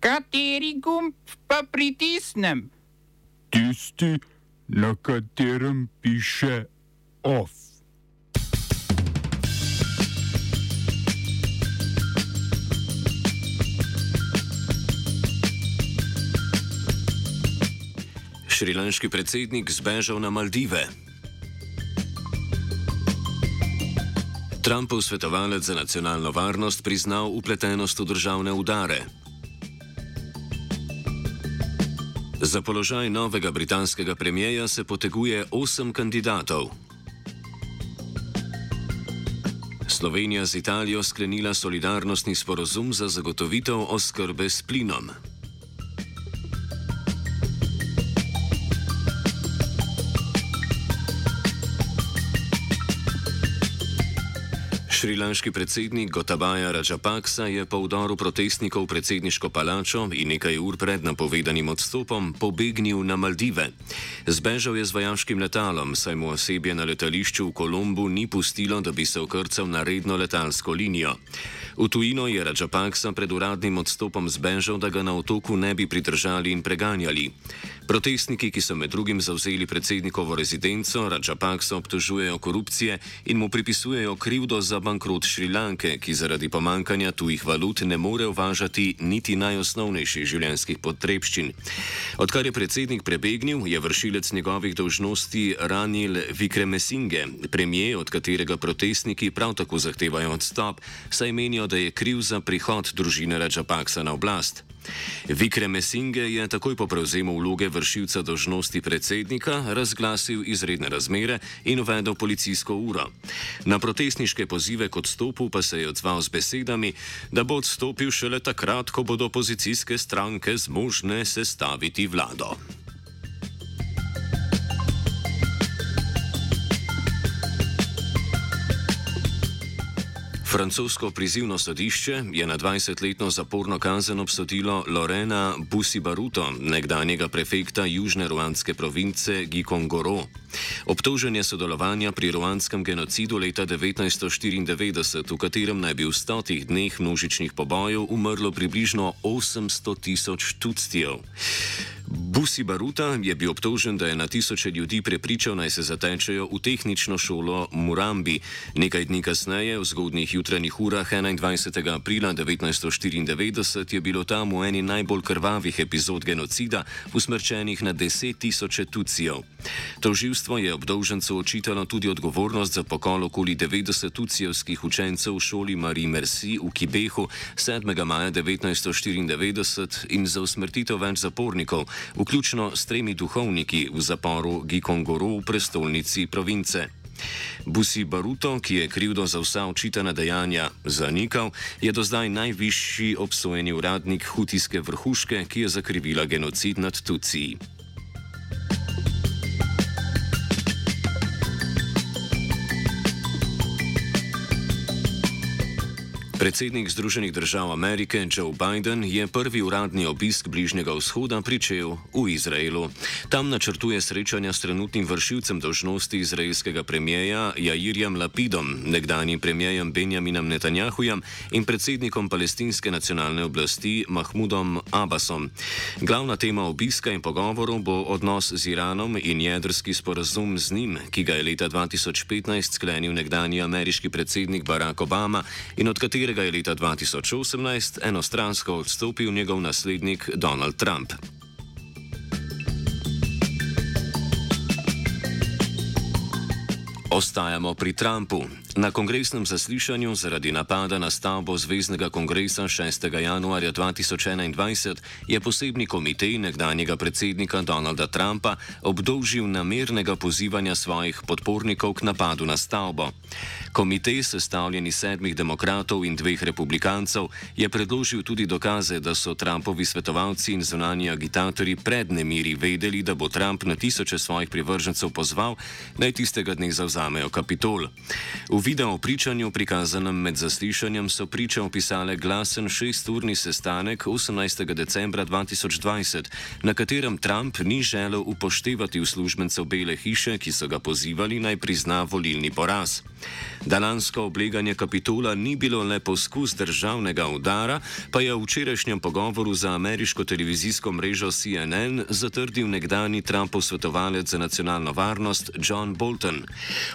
Kateri gumb pa pritisnem? Tisti, na katerem piše OF. Šrilanški predsednik zbežal na Maldive. Trumpov svetovalec za nacionalno varnost priznal upletenost v državne udare. Za položaj novega britanskega premijeja se poteguje osem kandidatov. Slovenija z Italijo sklenila solidarnostni sporozum za zagotovitev oskrbe s plinom. Šrilanški predsednik Gotabaja Rajapaksa je po vdoru protestnikov v predsedniško palačo in nekaj ur pred napovedanim odstopom pobegnil na Maldive. Zbežal je z vojaškim letalom, saj mu osebje na letališču v Kolumbu ni pustilo, da bi se okrcal na redno letalsko linijo. V tujino je Rajapaksa pred uradnim odstopom zbežal, da ga na otoku ne bi pridržali in preganjali. Protestniki, ki so med drugim zauzeli predsednikovo rezidenco, Rajapaksa obtožujejo korupcije in mu pripisujejo krivdo za bankrot Šrilanke, ki zaradi pomankanja tujih valut ne more uvažati niti najosnovnejših življenjskih potrebščin. Odkar je predsednik prebegnil, je vršilec njegovih dolžnosti Ranil Vikremesinge, premije, od katerega protestniki prav tako zahtevajo odstop, saj menijo, da je kriv za prihod družine Rajapaksa na oblast. Vikreme Singe je takoj po prevzemu vloge vršilca dožnosti predsednika razglasil izredne razmere in uvedel policijsko uro. Na protestniške pozive k odstopu pa se je odzval z besedami, da bo odstopil šele takrat, ko bodo opozicijske stranke zmožne sestaviti vlado. Francosko prizivno sodišče je na 20-letno zaporno kazen obsodilo Lorena Busibaruto, nekdanjega prefekta južne ruanske province Gikongoro. Obtožen je sodelovanja pri ruanskem genocidu leta 1994, v katerem naj bi v stotih dneh množičnih pobojev umrlo približno 800 tisoč tuctijev. Busi Baruta je bil obtožen, da je na tisoče ljudi prepričal, naj se zatečejo v tehnično šolo Murambi. Nekaj dni kasneje, v zgodnih jutranjih urah 21. aprila 1994, je bilo tam v eni najbolj krvavih epizod genocida usmrčenih na deset tisoče tucijev. Toživstvo je obdolžencu očitalo tudi odgovornost za pokol okoli 90 tucijevskih učencev v šoli Marie Merci v Kibehu 7. maja 1994 in za usmrtitev več zapornikov vključno s tremi duhovniki v zaporu Gikongoro v prestolnici province. Busi Baruto, ki je krivdo za vsa očitana dejanja zanikal, je do zdaj najvišji obsojeni uradnik hutijske vrhuške, ki je zakrivila genocid nad Tuciji. Predsednik Združenih držav Amerike Joe Biden je prvi uradni obisk Bližnjega vzhoda pričel v Izraelu. Tam načrtuje srečanja s trenutnim vršilcem dožnosti izraelskega premijeja Jairjem Lapidom, nekdanjim premijejem Benjaminom Netanjahujem in predsednikom palestinske nacionalne oblasti Mahmudom Abbasom. Glavna tema obiska in pogovorov bo odnos z Iranom in jedrski sporazum z njim, ki ga je leta 2015 sklenil nekdanji ameriški predsednik Barack Obama in od katerega katerega je leta 2018 enostransko odstopil njegov naslednik Donald Trump. Ostajamo pri Trumpu. Na kongresnem zaslišanju zaradi napada na stavbo Zvezdnega kongresa 6. januarja 2021 je posebni komitej nekdanjega predsednika Donalda Trumpa obdolžil namernega pozivanja svojih podpornikov k napadu na stavbo. Komitej, sestavljen iz sedmih demokratov in dveh republikancev, je predložil tudi dokaze, da so Trumpovi svetovalci in zunanji agitatorji pred nemiri vedeli, da bo Trump na tisoče svojih privržencev pozval, naj tistega dne zavzame prevzamejo Kapitol. V video pričanju, prikazanem med zaslišanjem, so priče opisale glasen šesturni sestanek 18. decembra 2020, na katerem Trump ni želel upoštevati uslužbencev Bele hiše, ki so ga pozivali naj prizna volilni poraz. Dalansko obleganje Kapitola ni bilo le poskus državnega udara, pa je v včerajšnjem pogovoru za ameriško televizijsko mrežo CNN zatrdil nekdani Trumpov svetovalec za nacionalno varnost John Bolton.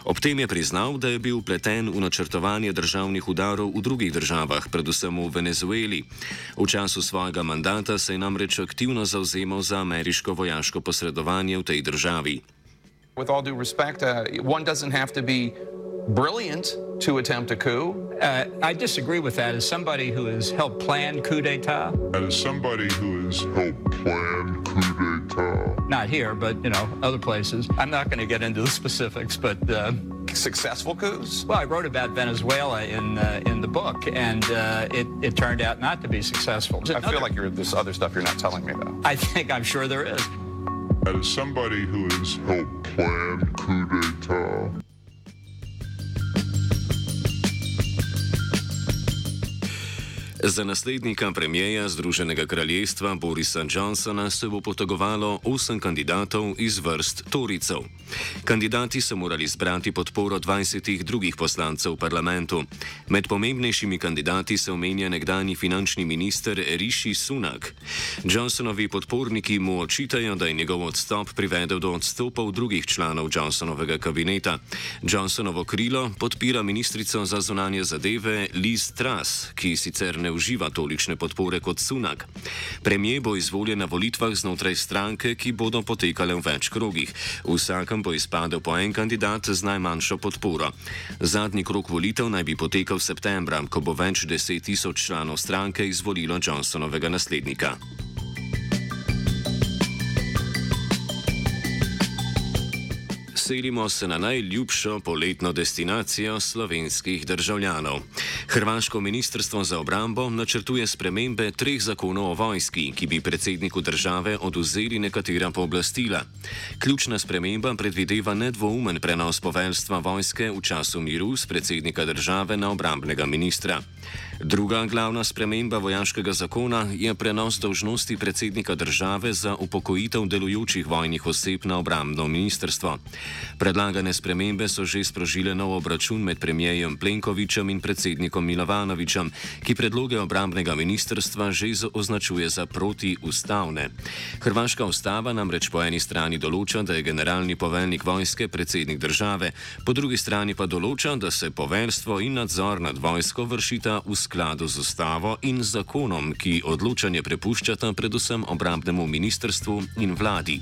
Ob tem je priznal, da je bil pleten v načrtovanje državnih udarov v drugih državah, predvsem v Venezueli. V času svojega mandata se je namreč aktivno zauzemal za ameriško vojaško posredovanje v tej državi. With all due respect, uh, one doesn't have to be brilliant to attempt a coup. Uh, I disagree with that. As somebody who has helped plan coup d'état, As somebody who has helped plan d'etat, not here, but you know, other places. I'm not going to get into the specifics, but uh, Successful coups? well, I wrote about Venezuela in uh, in the book, and uh, it it turned out not to be successful. I feel like you're, there's other stuff you're not telling me, though. I think I'm sure there is. as somebody who has helped plan coup d'etat, Za naslednika premijeja Združenega kraljestva Borisa Johnsona se bo potegovalo osem kandidatov iz vrst Toricev. Kandidati so morali zbrati podporo 20 drugih poslancev v parlamentu. Med pomembnejšimi kandidati se omenja nekdani finančni minister Rishi Sunak. Johnsonovi podporniki mu očitajo, da je njegov odstop privedel do odstopov drugih članov Johnsonovega kabineta. Johnsonovo krilo podpira ministrico za zunanje zadeve Liz Truss, ki sicer ne uživa tolikšne podpore kot Sunak. Premijer bo izvoljen na volitvah znotraj stranke, ki bodo potekale v več krogih. V vsakem bo izpadel po en kandidat z najmanjšo podporo. Zadnji krok volitev naj bi potekal septembra, ko bo več deset tisoč članov stranke izvolilo Johnsonovega naslednika. Selimo se na najljubšo poletno destinacijo slovenskih državljanov. Hrvaško ministrstvo za obrambo načrtuje spremembe treh zakonov o vojski, ki bi predsedniku države oduzeli nekatera pooblastila. Ključna sprememba predvideva nedvoumen prenos poveljstva vojske v času miru z predsednika države na obrambnega ministra. Druga glavna sprememba vojaškega zakona je prenos dolžnosti predsednika države za upokojitev delujočih vojnih oseb na obrambno ministrstvo. Predlagane spremembe so že sprožile nov obračun med premijejem Plenkovičem in predsednikom Milovanovičem, ki predloge obrambnega ministrstva že označuje za protiustavne. Hrvaška ustava namreč po eni strani določa, da je generalni poveljnik vojske predsednik države, po drugi strani pa določa, da se poveljstvo in nadzor nad vojsko vršita v skladu z ustavo in zakonom, ki odločanje prepuščata predvsem obrambnemu ministrstvu in vladi.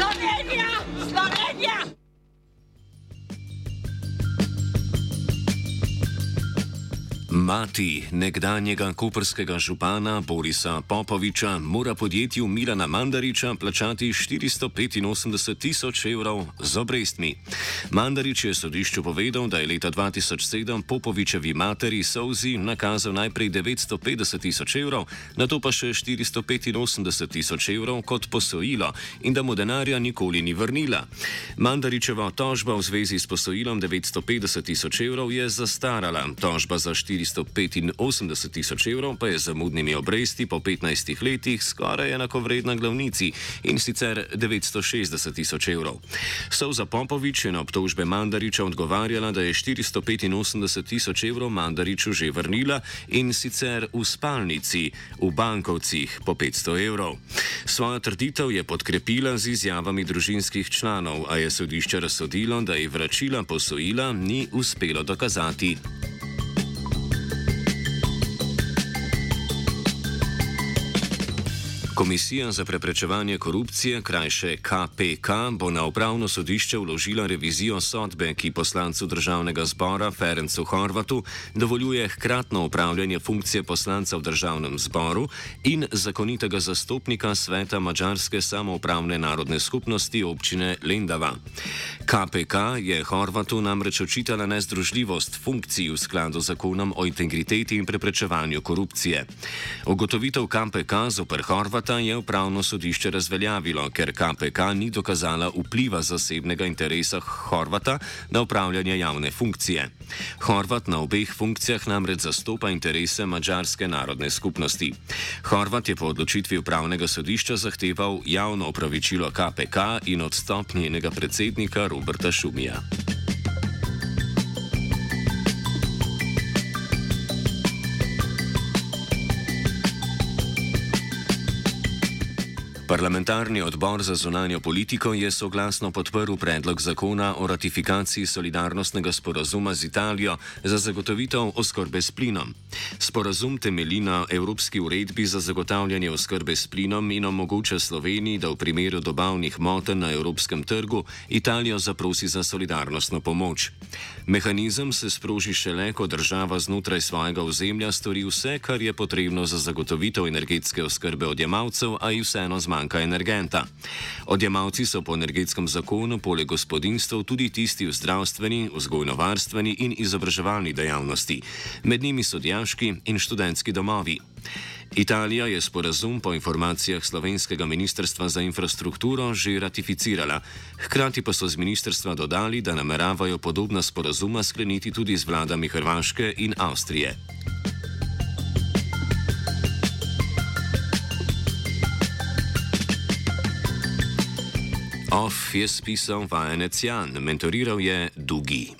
Slovenija, Slovenija. Mati nekdanjega koperskega župana Borisa Popoviča mora podjetju Milana Mandariča plačati 485 tisoč evrov z obrestmi. Mandarič je sodišču povedal, da je leta 2007 Popovičevi materi Souzi nakazal najprej 950 tisoč evrov, na to pa še 485 tisoč evrov kot posojilo in da mu denarja nikoli ni vrnila. Mandaričeva tožba v zvezi s posojilom 950 tisoč evrov je zastarala, tožba za 485 485 tisoč evrov pa je z zamudnimi obresti po 15 letih skoraj enakovredna glavnici in sicer 960 tisoč evrov. Souza Popovič je na obtožbe Mandariča odgovarjala, da je 485 tisoč evrov Mandariču že vrnila in sicer v spalnici, v bankovcih po 500 evrov. Svojo trditev je podkrepila z izjavami družinskih članov, a je sodišče razsodilo, da je vračila posojila ni uspelo dokazati. Komisija za preprečevanje korupcije, krajše KPK, bo na upravno sodišče vložila revizijo sodbe, ki poslancu državnega zbora Ferencu Horvatu dovoljuje hkratno upravljanje funkcije poslanca v državnem zboru in zakonitega zastopnika sveta Mačarske samoupravne narodne skupnosti občine Lendava. KPK je Horvatu namreč očitala nezdružljivost funkcij v skladu z zakonom o integriteti in preprečevanju korupcije. Ugotovitev KPK zoper Horvata je upravno sodišče razveljavilo, ker KPK ni dokazala vpliva zasebnega interesa Horvata na upravljanje javne funkcije. Horvat na obeh funkcijah namreč zastopa interese mačarske narodne skupnosti. Horvat je po odločitvi upravnega sodišča zahteval javno opravičilo KPK in odstop njenega predsednika Roberta Šumija. Parlamentarni odbor za zunanjo politiko je soglasno podprl predlog zakona o ratifikaciji solidarnostnega sporazuma z Italijo za zagotovitev oskrbe s plinom. Sporazum temelji na Evropski uredbi za zagotavljanje oskrbe s plinom in omogoča Sloveniji, da v primeru dobavnih motenj na evropskem trgu Italijo zaprosi za solidarnostno pomoč. Mehanizem se sproži šele, ko država znotraj svojega ozemlja stori vse, kar je potrebno za zagotovitev energetske oskrbe odjemalcev, a jih vseeno zmanjka manjka energenta. Odjemalci so po energetskem zakonu poleg gospodinstv tudi tisti v zdravstveni, vzgojno-varstveni in izobraževalni dejavnosti, med njimi so dijaški in študentski domovi. Italija je sporazum po informacijah slovenskega ministrstva za infrastrukturo že ratificirala, hkrati pa so z ministrstva dodali, da nameravajo podobna sporazuma skleniti tudi z vladami Hrvaške in Avstrije. Of jest pisał Waenecjan, mentoriral je Dugi.